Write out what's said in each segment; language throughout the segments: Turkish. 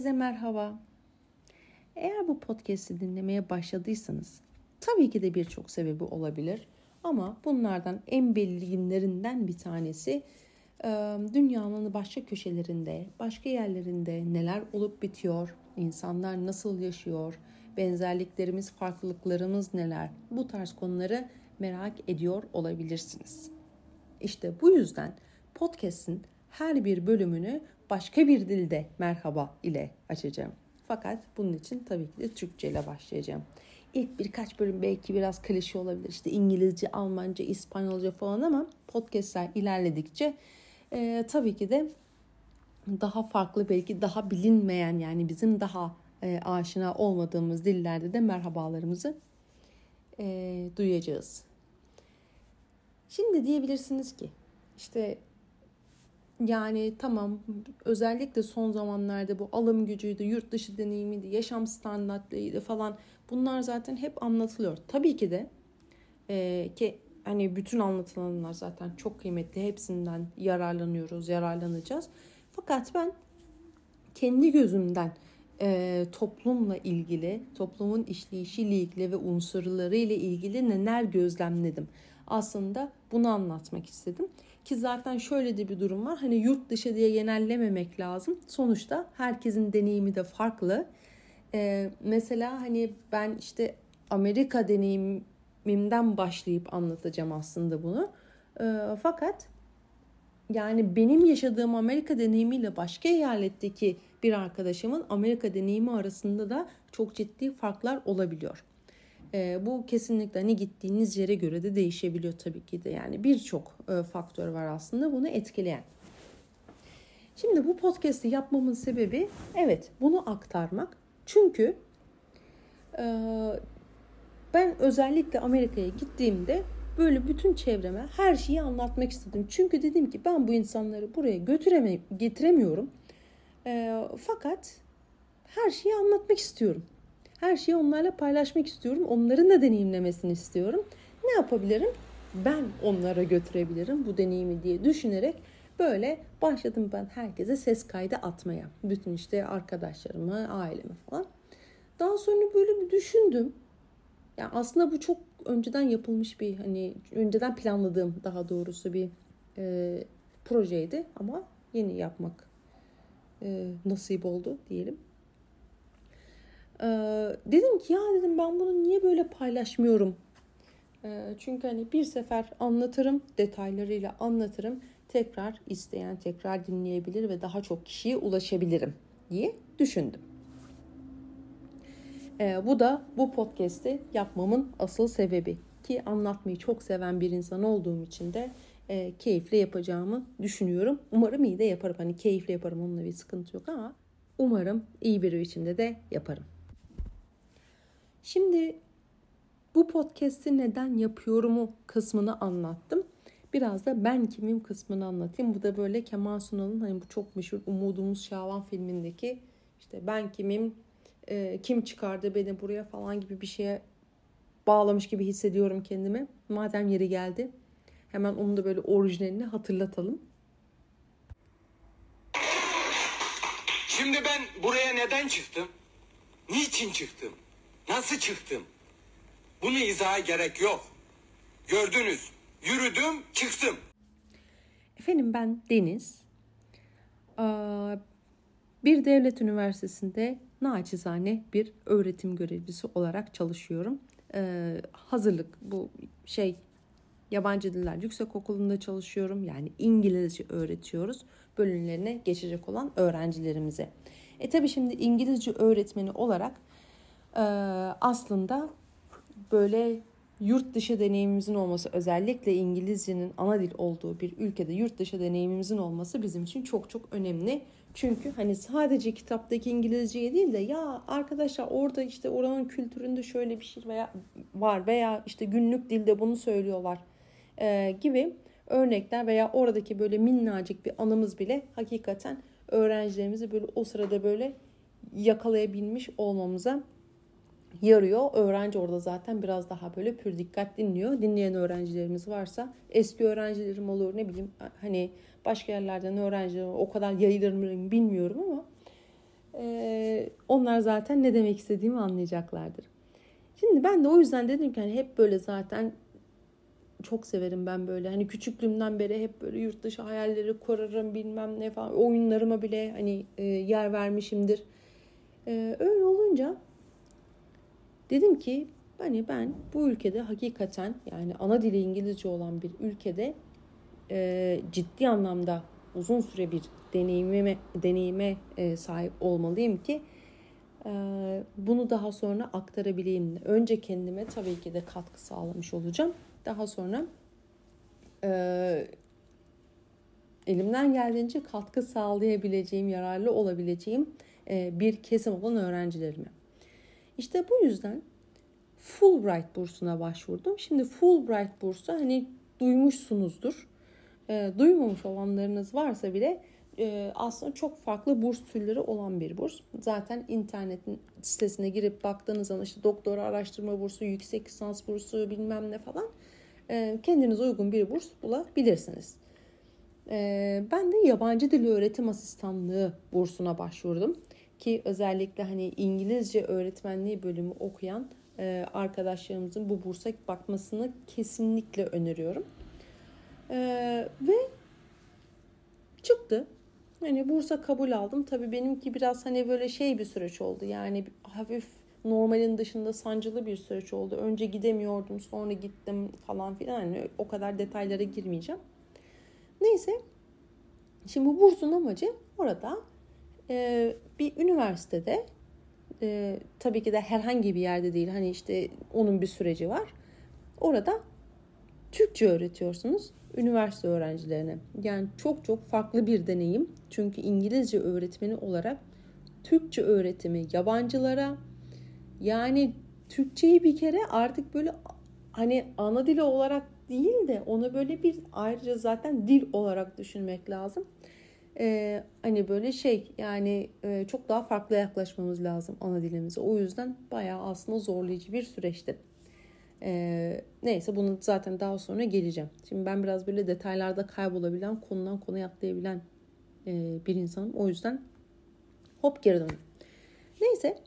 Herkese merhaba. Eğer bu podcast'i dinlemeye başladıysanız tabii ki de birçok sebebi olabilir. Ama bunlardan en belirginlerinden bir tanesi dünyanın başka köşelerinde, başka yerlerinde neler olup bitiyor, insanlar nasıl yaşıyor, benzerliklerimiz, farklılıklarımız neler bu tarz konuları merak ediyor olabilirsiniz. İşte bu yüzden podcast'in her bir bölümünü başka bir dilde merhaba ile açacağım. Fakat bunun için tabii ki de Türkçe ile başlayacağım. İlk birkaç bölüm belki biraz klişe olabilir. İşte İngilizce, Almanca, İspanyolca falan ama podcastler ilerledikçe e, tabii ki de daha farklı belki daha bilinmeyen yani bizim daha e, aşina olmadığımız dillerde de merhabalarımızı e, duyacağız. Şimdi diyebilirsiniz ki işte yani tamam özellikle son zamanlarda bu alım gücüydü, yurt dışı deneyimiydi, yaşam standartlarıydı falan bunlar zaten hep anlatılıyor. Tabii ki de e, ki hani bütün anlatılanlar zaten çok kıymetli. Hepsinden yararlanıyoruz, yararlanacağız. Fakat ben kendi gözümden e, toplumla ilgili, toplumun işleyişiyle ilgili ve unsurları ile ilgili neler gözlemledim. Aslında bunu anlatmak istedim. Ki zaten şöyle de bir durum var. Hani yurt dışı diye genellememek lazım. Sonuçta herkesin deneyimi de farklı. Ee, mesela hani ben işte Amerika deneyimimden başlayıp anlatacağım aslında bunu. Ee, fakat yani benim yaşadığım Amerika deneyimiyle başka eyaletteki bir arkadaşımın Amerika deneyimi arasında da çok ciddi farklar olabiliyor. E, bu kesinlikle hani gittiğiniz yere göre de değişebiliyor tabii ki de. Yani birçok e, faktör var aslında bunu etkileyen. Şimdi bu podcast'i yapmamın sebebi evet bunu aktarmak. Çünkü e, ben özellikle Amerika'ya gittiğimde böyle bütün çevreme her şeyi anlatmak istedim. Çünkü dedim ki ben bu insanları buraya götüreme getiremiyorum. E, fakat her şeyi anlatmak istiyorum. Her şeyi onlarla paylaşmak istiyorum. Onların da deneyimlemesini istiyorum. Ne yapabilirim? Ben onlara götürebilirim bu deneyimi diye düşünerek böyle başladım ben herkese ses kaydı atmaya. Bütün işte arkadaşlarımı, ailemi falan. Daha sonra böyle bir düşündüm. Yani aslında bu çok önceden yapılmış bir hani önceden planladığım daha doğrusu bir e, projeydi ama yeni yapmak e, nasip oldu diyelim. E, dedim ki ya dedim ben bunu niye böyle paylaşmıyorum? E, çünkü hani bir sefer anlatırım, detaylarıyla anlatırım. Tekrar isteyen tekrar dinleyebilir ve daha çok kişiye ulaşabilirim diye düşündüm. E, bu da bu podcast'i yapmamın asıl sebebi ki anlatmayı çok seven bir insan olduğum için de e, keyifle yapacağımı düşünüyorum. Umarım iyi de yaparım. Hani keyifle yaparım onunla bir sıkıntı yok ama umarım iyi bir biçimde de yaparım. Şimdi bu podcast'i neden yapıyorumu kısmını anlattım. Biraz da ben kimim kısmını anlatayım. Bu da böyle Kemal Sunal'ın hani bu çok meşhur Umudumuz Şavan filmindeki işte ben kimim, e, kim çıkardı beni buraya falan gibi bir şeye bağlamış gibi hissediyorum kendimi. Madem yeri geldi hemen onu da böyle orijinalini hatırlatalım. Şimdi ben buraya neden çıktım? Niçin çıktım? Nasıl çıktım? Bunu izaha gerek yok. Gördünüz. Yürüdüm, çıktım. Efendim ben Deniz. Bir devlet üniversitesinde naçizane bir öğretim görevlisi olarak çalışıyorum. Hazırlık bu şey yabancı diller yüksek okulunda çalışıyorum. Yani İngilizce öğretiyoruz bölümlerine geçecek olan öğrencilerimize. E tabi şimdi İngilizce öğretmeni olarak e, aslında böyle yurt dışı deneyimimizin olması özellikle İngilizcenin ana dil olduğu bir ülkede yurt dışı deneyimimizin olması bizim için çok çok önemli. Çünkü hani sadece kitaptaki İngilizceye değil de ya arkadaşlar orada işte oranın kültüründe şöyle bir şey veya var veya işte günlük dilde bunu söylüyorlar e, gibi örnekler veya oradaki böyle minnacık bir anımız bile hakikaten öğrencilerimizi böyle o sırada böyle yakalayabilmiş olmamıza yarıyor. Öğrenci orada zaten biraz daha böyle pür dikkat dinliyor. Dinleyen öğrencilerimiz varsa eski öğrencilerim olur ne bileyim hani başka yerlerden öğrenciler o kadar yayılır mı bilmiyorum ama Ee, onlar zaten ne demek istediğimi anlayacaklardır. Şimdi ben de o yüzden dedim ki hani hep böyle zaten çok severim ben böyle. Hani küçüklüğümden beri hep böyle yurt dışı hayalleri kurarım bilmem ne falan. Oyunlarıma bile hani e, yer vermişimdir. E, öyle olunca dedim ki hani ben bu ülkede hakikaten yani ana dili İngilizce olan bir ülkede e, ciddi anlamda uzun süre bir deneyime deneyime e, sahip olmalıyım ki e, bunu daha sonra aktarabileyim. Önce kendime tabii ki de katkı sağlamış olacağım. Daha sonra e, elimden geldiğince katkı sağlayabileceğim, yararlı olabileceğim e, bir kesim olan öğrencilerime. İşte bu yüzden Fulbright bursuna başvurdum. Şimdi Fulbright bursu hani duymuşsunuzdur. E, duymamış olanlarınız varsa bile e, aslında çok farklı burs türleri olan bir burs. Zaten internetin sitesine girip baktığınız zaman işte doktora araştırma bursu, yüksek lisans bursu bilmem ne falan e, kendinize uygun bir burs bulabilirsiniz. E, ben de yabancı dil öğretim asistanlığı bursuna başvurdum. Ki özellikle hani İngilizce öğretmenliği bölümü okuyan e, arkadaşlarımızın bu bursa bakmasını kesinlikle öneriyorum. E, ve çıktı. Hani Bursa kabul aldım. Tabii benimki biraz hani böyle şey bir süreç oldu. Yani hafif normalin dışında sancılı bir süreç oldu. Önce gidemiyordum sonra gittim falan filan. Yani o kadar detaylara girmeyeceğim. Neyse. Şimdi bu bursun amacı orada e, bir üniversitede e, tabii ki de herhangi bir yerde değil. Hani işte onun bir süreci var. Orada Türkçe öğretiyorsunuz üniversite öğrencilerine. Yani çok çok farklı bir deneyim. Çünkü İngilizce öğretmeni olarak Türkçe öğretimi yabancılara yani Türkçeyi bir kere artık böyle hani ana dili olarak değil de onu böyle bir ayrıca zaten dil olarak düşünmek lazım. Ee, hani böyle şey yani e, çok daha farklı yaklaşmamız lazım ana dilimize. O yüzden bayağı aslında zorlayıcı bir süreçti. Ee, neyse bunu zaten daha sonra geleceğim. Şimdi ben biraz böyle detaylarda kaybolabilen, konudan konuya atlayabilen e, bir insanım. O yüzden hop geri döndüm. Neyse.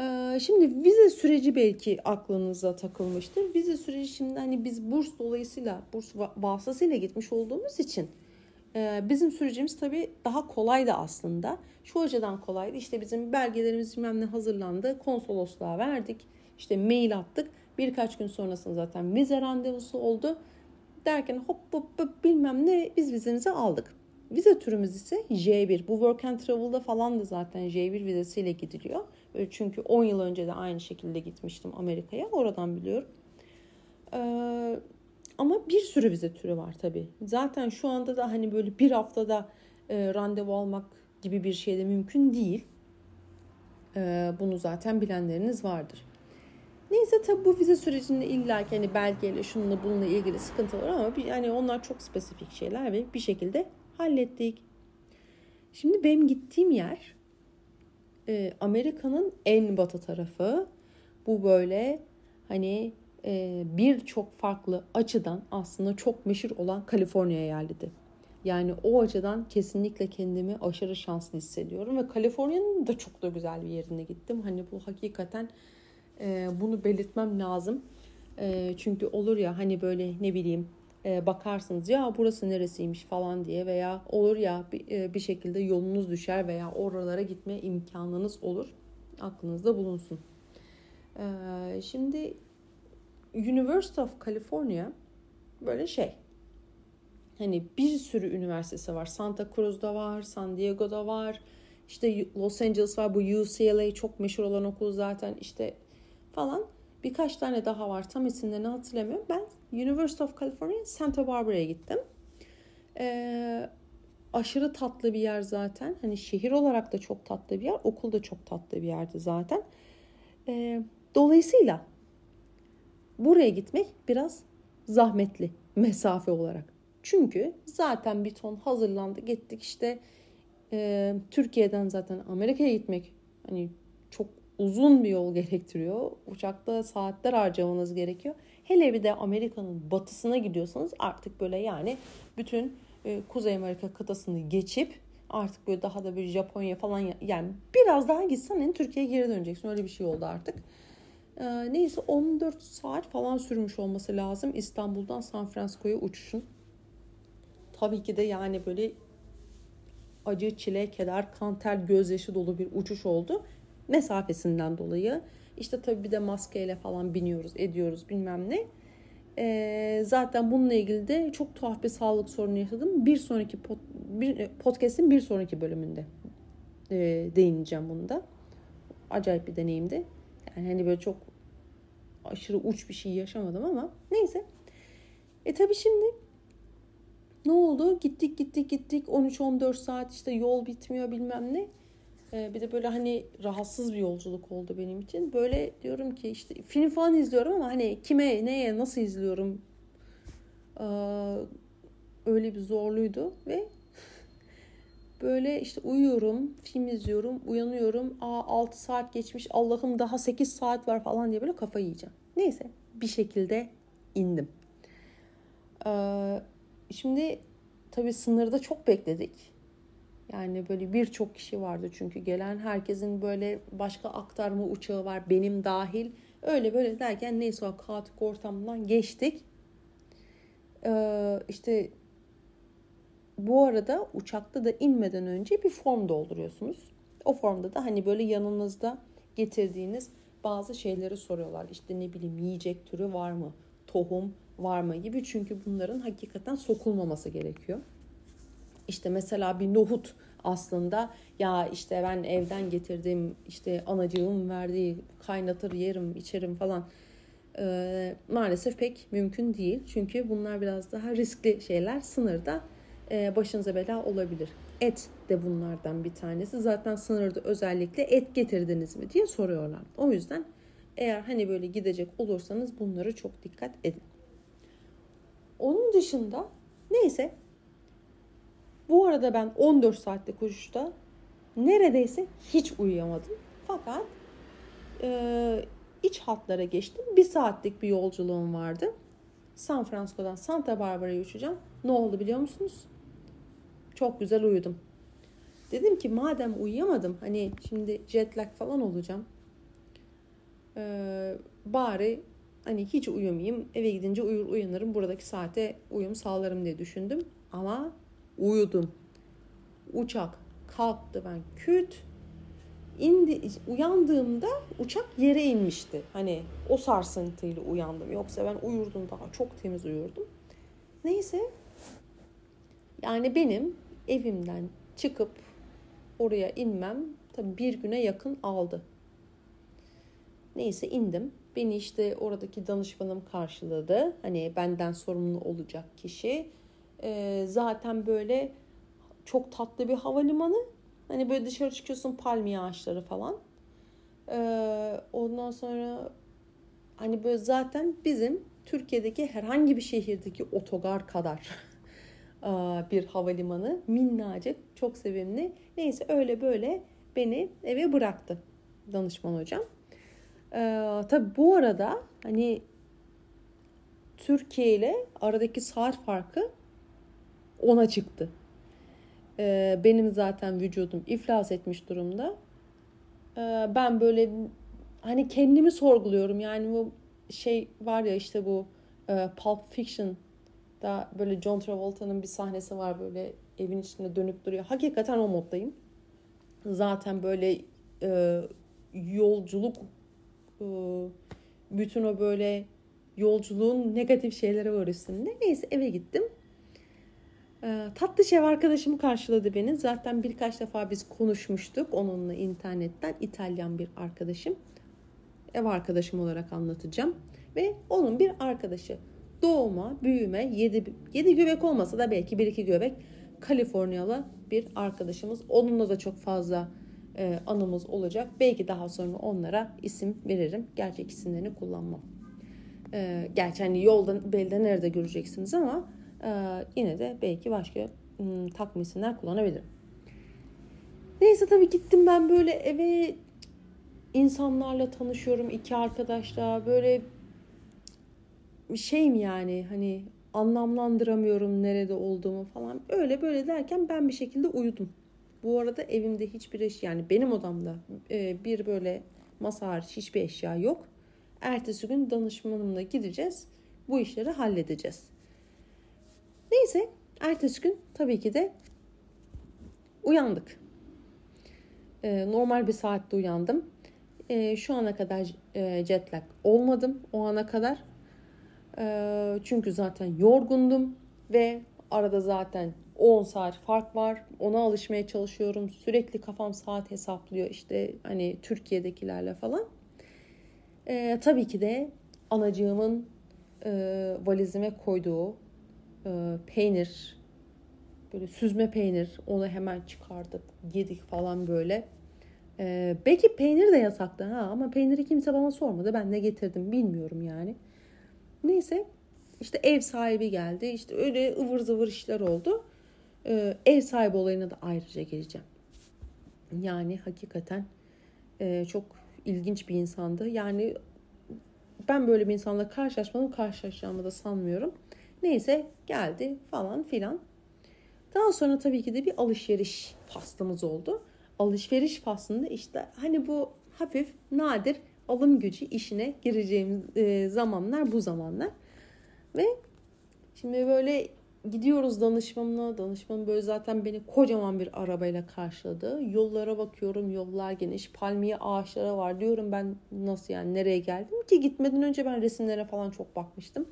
E, şimdi vize süreci belki aklınıza takılmıştır. Vize süreci şimdi hani biz burs dolayısıyla, burs vasıtasıyla gitmiş olduğumuz için e, bizim sürecimiz tabii daha kolaydı aslında. Şu açıdan kolaydı. İşte bizim belgelerimiz bilmem ne hazırlandı. Konsolosluğa verdik. İşte mail attık Birkaç gün sonrasında zaten vize randevusu oldu. Derken hop hop hop bilmem ne biz vizemizi aldık. Vize türümüz ise J1. Bu Work and Travel'da falan da zaten J1 vizesiyle gidiliyor. Çünkü 10 yıl önce de aynı şekilde gitmiştim Amerika'ya. Oradan biliyorum. Ee, ama bir sürü vize türü var tabii. Zaten şu anda da hani böyle bir haftada e, randevu almak gibi bir şey de mümkün değil. Ee, bunu zaten bilenleriniz vardır. Neyse tabi bu vize sürecinde illa ki hani belgeyle şununla bununla ilgili sıkıntılar ama bir, hani onlar çok spesifik şeyler ve bir şekilde hallettik. Şimdi benim gittiğim yer e, Amerika'nın en batı tarafı. Bu böyle hani e, birçok farklı açıdan aslında çok meşhur olan Kaliforniya eyaleti. Yani o açıdan kesinlikle kendimi aşırı şanslı hissediyorum ve Kaliforniya'nın da çok da güzel bir yerine gittim. Hani bu hakikaten e, bunu belirtmem lazım. E, çünkü olur ya hani böyle ne bileyim e, bakarsınız ya burası neresiymiş falan diye veya olur ya bir, e, şekilde yolunuz düşer veya oralara gitme imkanınız olur. Aklınızda bulunsun. E, şimdi University of California böyle şey. Hani bir sürü üniversitesi var. Santa Cruz'da var, San Diego'da var. İşte Los Angeles var. Bu UCLA çok meşhur olan okul zaten. İşte falan. Birkaç tane daha var. Tam isimlerini hatırlamıyorum. Ben University of California Santa Barbara'ya gittim. Ee, aşırı tatlı bir yer zaten. Hani şehir olarak da çok tatlı bir yer. Okul da çok tatlı bir yerdi zaten. Ee, dolayısıyla buraya gitmek biraz zahmetli mesafe olarak. Çünkü zaten bir ton hazırlandı gittik işte e, Türkiye'den zaten Amerika'ya gitmek hani çok uzun bir yol gerektiriyor. Uçakta saatler harcamanız gerekiyor. Hele bir de Amerika'nın batısına gidiyorsanız artık böyle yani bütün e, Kuzey Amerika kıtasını geçip Artık böyle daha da bir Japonya falan yani biraz daha gitsen hani Türkiye'ye geri döneceksin. Öyle bir şey oldu artık. Ee, neyse 14 saat falan sürmüş olması lazım İstanbul'dan San Francisco'ya uçuşun. Tabii ki de yani böyle acı, çile, keder, kanter, gözyaşı dolu bir uçuş oldu. Mesafesinden dolayı. İşte tabii bir de maskeyle falan biniyoruz, ediyoruz bilmem ne. Ee, zaten bununla ilgili de çok tuhaf bir sağlık sorunu yaşadım. Bir sonraki pod, bir, e, podcast'in bir sonraki bölümünde e, değineceğim bunda. Acayip bir deneyimdi. Yani hani böyle çok aşırı uç bir şey yaşamadım ama neyse. E tabii şimdi ne oldu? Gittik gittik gittik 13-14 saat işte yol bitmiyor bilmem ne. Ee, bir de böyle hani rahatsız bir yolculuk oldu benim için. Böyle diyorum ki işte film falan izliyorum ama hani kime, neye, nasıl izliyorum? Ee, öyle bir zorluydu ve böyle işte uyuyorum, film izliyorum, uyanıyorum. Aa 6 saat geçmiş, Allah'ım daha 8 saat var falan diye böyle kafayı yiyeceğim. Neyse bir şekilde indim. Ee, şimdi tabii sınırda çok bekledik. Yani böyle birçok kişi vardı çünkü gelen herkesin böyle başka aktarma uçağı var benim dahil. Öyle böyle derken neyse o kaotik ortamdan geçtik. Ee, işte bu arada uçakta da inmeden önce bir form dolduruyorsunuz. O formda da hani böyle yanınızda getirdiğiniz bazı şeyleri soruyorlar. İşte ne bileyim yiyecek türü var mı? Tohum var mı gibi. Çünkü bunların hakikaten sokulmaması gerekiyor. İşte mesela bir nohut aslında ya işte ben evden getirdim işte anacığım verdiği kaynatır yerim içerim falan ee, maalesef pek mümkün değil. Çünkü bunlar biraz daha riskli şeyler sınırda e, başınıza bela olabilir. Et de bunlardan bir tanesi. Zaten sınırda özellikle et getirdiniz mi diye soruyorlar. O yüzden eğer hani böyle gidecek olursanız bunları çok dikkat edin. Onun dışında neyse bu arada ben 14 saatlik uçuşta neredeyse hiç uyuyamadım. Fakat e, iç hatlara geçtim. Bir saatlik bir yolculuğum vardı. San Francisco'dan Santa Barbara'ya uçacağım. Ne oldu biliyor musunuz? Çok güzel uyudum. Dedim ki madem uyuyamadım hani şimdi jet lag falan olacağım. Ee, bari hani hiç uyumayayım eve gidince uyur uyanırım buradaki saate uyum sağlarım diye düşündüm. Ama uyudum. Uçak kalktı ben küt indi uyandığımda uçak yere inmişti. Hani o sarsıntıyla uyandım. Yoksa ben uyurdum daha çok temiz uyurdum. Neyse yani benim evimden çıkıp oraya inmem tabii bir güne yakın aldı. Neyse indim. Beni işte oradaki danışmanım karşıladı. Hani benden sorumlu olacak kişi. Ee, zaten böyle çok tatlı bir havalimanı. Hani böyle dışarı çıkıyorsun palmiye ağaçları falan. Ee, ondan sonra hani böyle zaten bizim Türkiye'deki herhangi bir şehirdeki otogar kadar bir havalimanı. Minnacık, çok sevimli. Neyse öyle böyle beni eve bıraktı danışman hocam. Ee, tabii bu arada hani Türkiye ile aradaki saat farkı ona çıktı. Ee, benim zaten vücudum iflas etmiş durumda. Ee, ben böyle hani kendimi sorguluyorum. Yani bu şey var ya işte bu e, Pulp Fiction da böyle John Travolta'nın bir sahnesi var böyle evin içinde dönüp duruyor. Hakikaten o moddayım. Zaten böyle e, yolculuk e, bütün o böyle yolculuğun negatif şeyleri var üstünde. Neyse eve gittim. E, tatlı şev arkadaşım karşıladı beni. Zaten birkaç defa biz konuşmuştuk onunla internetten. İtalyan bir arkadaşım. Ev arkadaşım olarak anlatacağım. Ve onun bir arkadaşı doğuma, büyüme, 7, 7 göbek olmasa da belki 1-2 göbek Kaliforniyalı bir arkadaşımız. Onunla da çok fazla e, anımız olacak. Belki daha sonra onlara isim veririm. Gerçek isimlerini kullanmam. E, gerçi hani yolda belden nerede göreceksiniz ama e, yine de belki başka m, takma isimler kullanabilirim. Neyse tabii gittim ben böyle eve insanlarla tanışıyorum iki arkadaşla böyle şeyim yani hani anlamlandıramıyorum nerede olduğumu falan. Öyle böyle derken ben bir şekilde uyudum. Bu arada evimde hiçbir eşya yani benim odamda e, bir böyle masa hariç hiçbir eşya yok. Ertesi gün danışmanımla gideceğiz. Bu işleri halledeceğiz. Neyse ertesi gün tabii ki de uyandık. E, normal bir saatte uyandım. E, şu ana kadar jet lag olmadım o ana kadar. E, çünkü zaten yorgundum ve arada zaten 10 saat fark var. Ona alışmaya çalışıyorum. Sürekli kafam saat hesaplıyor işte hani Türkiye'dekilerle falan. E, tabii ki de anacığımın e, valizime koyduğu e, peynir böyle süzme peynir onu hemen çıkardık yedik falan böyle. E, belki peynir de yasaktı ha ama peyniri kimse bana sormadı. Ben de getirdim bilmiyorum yani. Neyse işte ev sahibi geldi. işte öyle ıvır zıvır işler oldu. Ee, ev sahibi olayına da ayrıca geleceğim. Yani hakikaten e, çok ilginç bir insandı. Yani ben böyle bir insanla karşılaşmadım. Karşılaşacağımı da sanmıyorum. Neyse geldi falan filan. Daha sonra tabii ki de bir alışveriş faslımız oldu. Alışveriş faslında işte hani bu hafif nadir alım gücü işine gireceğimiz e, zamanlar bu zamanlar. Ve şimdi böyle gidiyoruz danışmanına. Danışmanım böyle zaten beni kocaman bir arabayla karşıladı. Yollara bakıyorum. Yollar geniş. Palmiye ağaçları var. Diyorum ben nasıl yani nereye geldim ki gitmeden önce ben resimlere falan çok bakmıştım.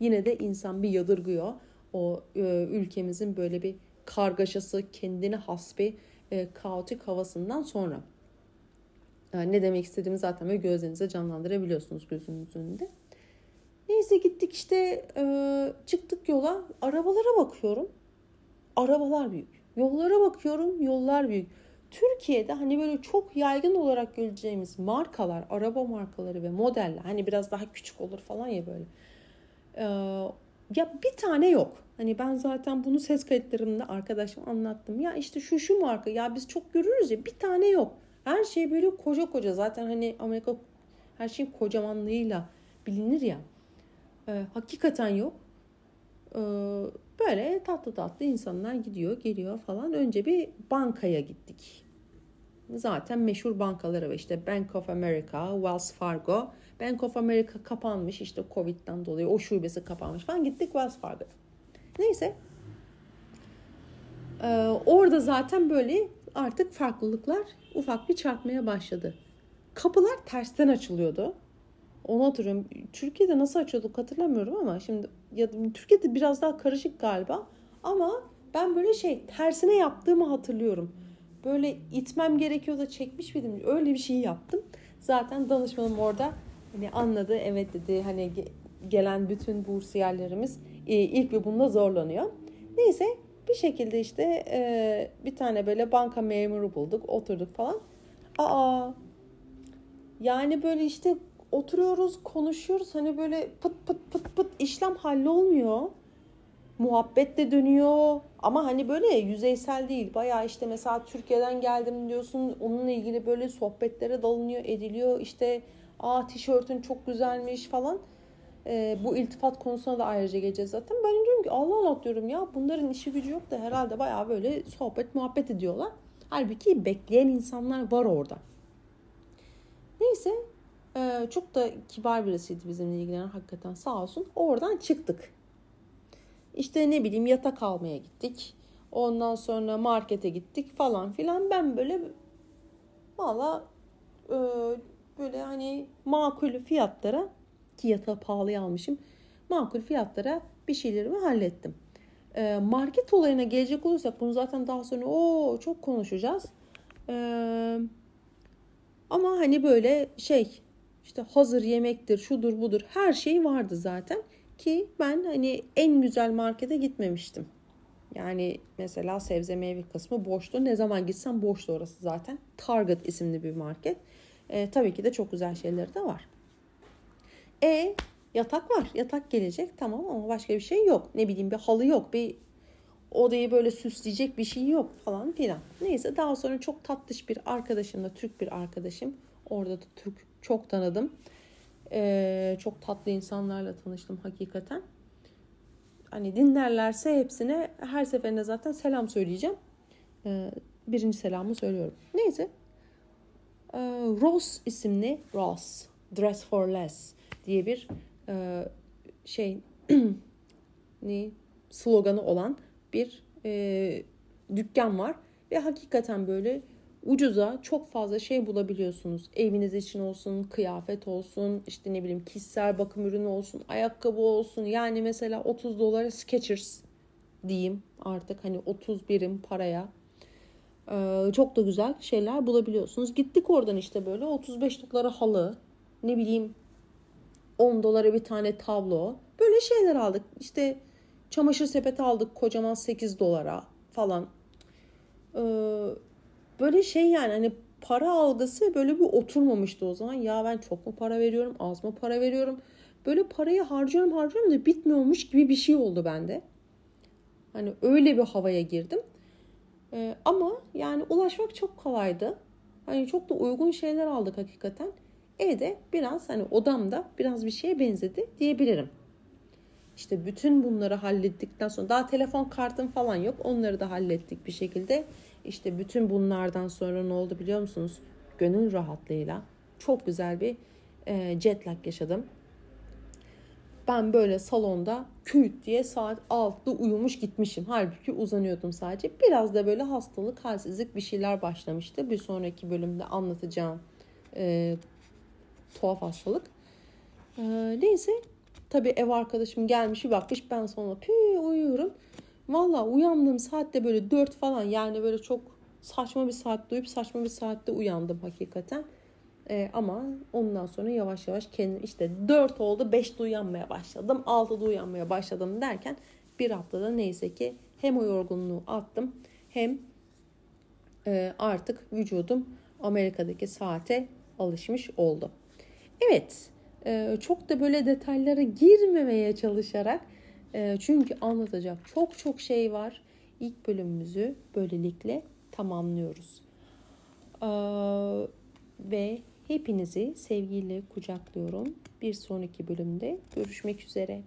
Yine de insan bir yadırgıyor. O e, ülkemizin böyle bir kargaşası, kendine has bir e, kaotik havasından sonra. Yani ne demek istediğimi zaten böyle gözlerinize canlandırabiliyorsunuz gözünüzün önünde. Neyse gittik işte e, çıktık yola. Arabalara bakıyorum. Arabalar büyük. Yollara bakıyorum. Yollar büyük. Türkiye'de hani böyle çok yaygın olarak göreceğimiz markalar, araba markaları ve modeller hani biraz daha küçük olur falan ya böyle. Ee, ya bir tane yok. Hani ben zaten bunu ses kayıtlarımda arkadaşım anlattım. Ya işte şu şu marka ya biz çok görürüz ya bir tane yok. Her şey böyle koca koca zaten hani Amerika her şeyin kocamanlığıyla bilinir ya. Ee, hakikaten yok. Ee, böyle tatlı tatlı insanlar gidiyor geliyor falan. Önce bir bankaya gittik. Zaten meşhur bankaları var işte Bank of America, Wells Fargo. Bank of America kapanmış işte Covid'den dolayı o şubesi kapanmış falan gittik Wells Fargo. Neyse. Ee, orada zaten böyle artık farklılıklar ufak bir çarpmaya başladı. Kapılar tersten açılıyordu. Onu hatırlıyorum. Türkiye'de nasıl açıyorduk hatırlamıyorum ama şimdi ya Türkiye'de biraz daha karışık galiba. Ama ben böyle şey tersine yaptığımı hatırlıyorum. Böyle itmem gerekiyor da çekmiş miydim? Öyle bir şey yaptım. Zaten danışmanım orada hani anladı. Evet dedi hani gelen bütün bursiyerlerimiz e, ilk ve bunda zorlanıyor. Neyse bir şekilde işte e, bir tane böyle banka memuru bulduk. Oturduk falan. Aa yani böyle işte oturuyoruz, konuşuyoruz. Hani böyle pıt pıt pıt pıt işlem hallolmuyor. Muhabbet de dönüyor. Ama hani böyle yüzeysel değil. Baya işte mesela Türkiye'den geldim diyorsun. Onunla ilgili böyle sohbetlere dalınıyor, ediliyor. İşte aa tişörtün çok güzelmiş falan. E, bu iltifat konusuna da ayrıca geleceğiz zaten. Ben diyorum ki Allah Allah diyorum ya bunların işi gücü yok da herhalde baya böyle sohbet muhabbet ediyorlar. Halbuki bekleyen insanlar var orada. Neyse ee, çok da kibar birisiydi bizimle ilgilenen hakikaten sağ olsun. Oradan çıktık. İşte ne bileyim yatak almaya gittik. Ondan sonra markete gittik falan filan. Ben böyle valla e, böyle hani makul fiyatlara ki yatağı pahalıya almışım. Makul fiyatlara bir şeylerimi hallettim. E, market olayına gelecek olursak bunu zaten daha sonra o çok konuşacağız. E, ama hani böyle şey işte hazır yemektir, şudur budur her şey vardı zaten. Ki ben hani en güzel markete gitmemiştim. Yani mesela sebze meyve kısmı boştu. Ne zaman gitsem boştu orası zaten. Target isimli bir market. E, tabii ki de çok güzel şeyleri de var. E yatak var. Yatak gelecek tamam ama başka bir şey yok. Ne bileyim bir halı yok. Bir odayı böyle süsleyecek bir şey yok falan filan. Neyse daha sonra çok tatlış bir arkadaşım da Türk bir arkadaşım. Orada da Türk çok tanıdım. Ee, çok tatlı insanlarla tanıştım hakikaten. Hani dinlerlerse hepsine her seferinde zaten selam söyleyeceğim. Ee, birinci selamı söylüyorum. Neyse. Ee, Ross isimli Ross Dress for Less diye bir e, şey ne sloganı olan bir e, dükkan var ve hakikaten böyle ucuza çok fazla şey bulabiliyorsunuz. Eviniz için olsun, kıyafet olsun, işte ne bileyim kişisel bakım ürünü olsun, ayakkabı olsun. Yani mesela 30 dolara Skechers diyeyim artık hani 30 birim paraya ee, çok da güzel şeyler bulabiliyorsunuz. Gittik oradan işte böyle 35 dolara halı, ne bileyim 10 dolara bir tane tablo. Böyle şeyler aldık. İşte çamaşır sepeti aldık kocaman 8 dolara falan. Ee, böyle şey yani hani para algısı böyle bir oturmamıştı o zaman. Ya ben çok mu para veriyorum, az mı para veriyorum? Böyle parayı harcıyorum harcıyorum da bitmiyormuş gibi bir şey oldu bende. Hani öyle bir havaya girdim. Ee, ama yani ulaşmak çok kolaydı. Hani çok da uygun şeyler aldık hakikaten. Evde biraz hani odamda biraz bir şeye benzedi diyebilirim. İşte bütün bunları hallettikten sonra daha telefon kartım falan yok. Onları da hallettik bir şekilde. İşte bütün bunlardan sonra ne oldu biliyor musunuz? Gönül rahatlığıyla çok güzel bir e, jet lag yaşadım. Ben böyle salonda küt diye saat 6'da uyumuş gitmişim. Halbuki uzanıyordum sadece. Biraz da böyle hastalık, halsizlik bir şeyler başlamıştı. Bir sonraki bölümde anlatacağım e, tuhaf hastalık. E, neyse tabii ev arkadaşım gelmiş bir bakmış ben sonra pü uyuyorum. Valla uyandığım saatte böyle 4 falan yani böyle çok saçma bir saat duyup saçma bir saatte uyandım hakikaten. E, ama ondan sonra yavaş yavaş kendim işte 4 oldu 5'te uyanmaya başladım 6'da uyanmaya başladım derken bir haftada neyse ki hem o yorgunluğu attım hem e, artık vücudum Amerika'daki saate alışmış oldu. Evet e, çok da böyle detaylara girmemeye çalışarak e, çünkü anlatacak çok çok şey var. İlk bölümümüzü böylelikle tamamlıyoruz. Ee, ve Hepinizi sevgiyle kucaklıyorum. Bir sonraki bölümde görüşmek üzere.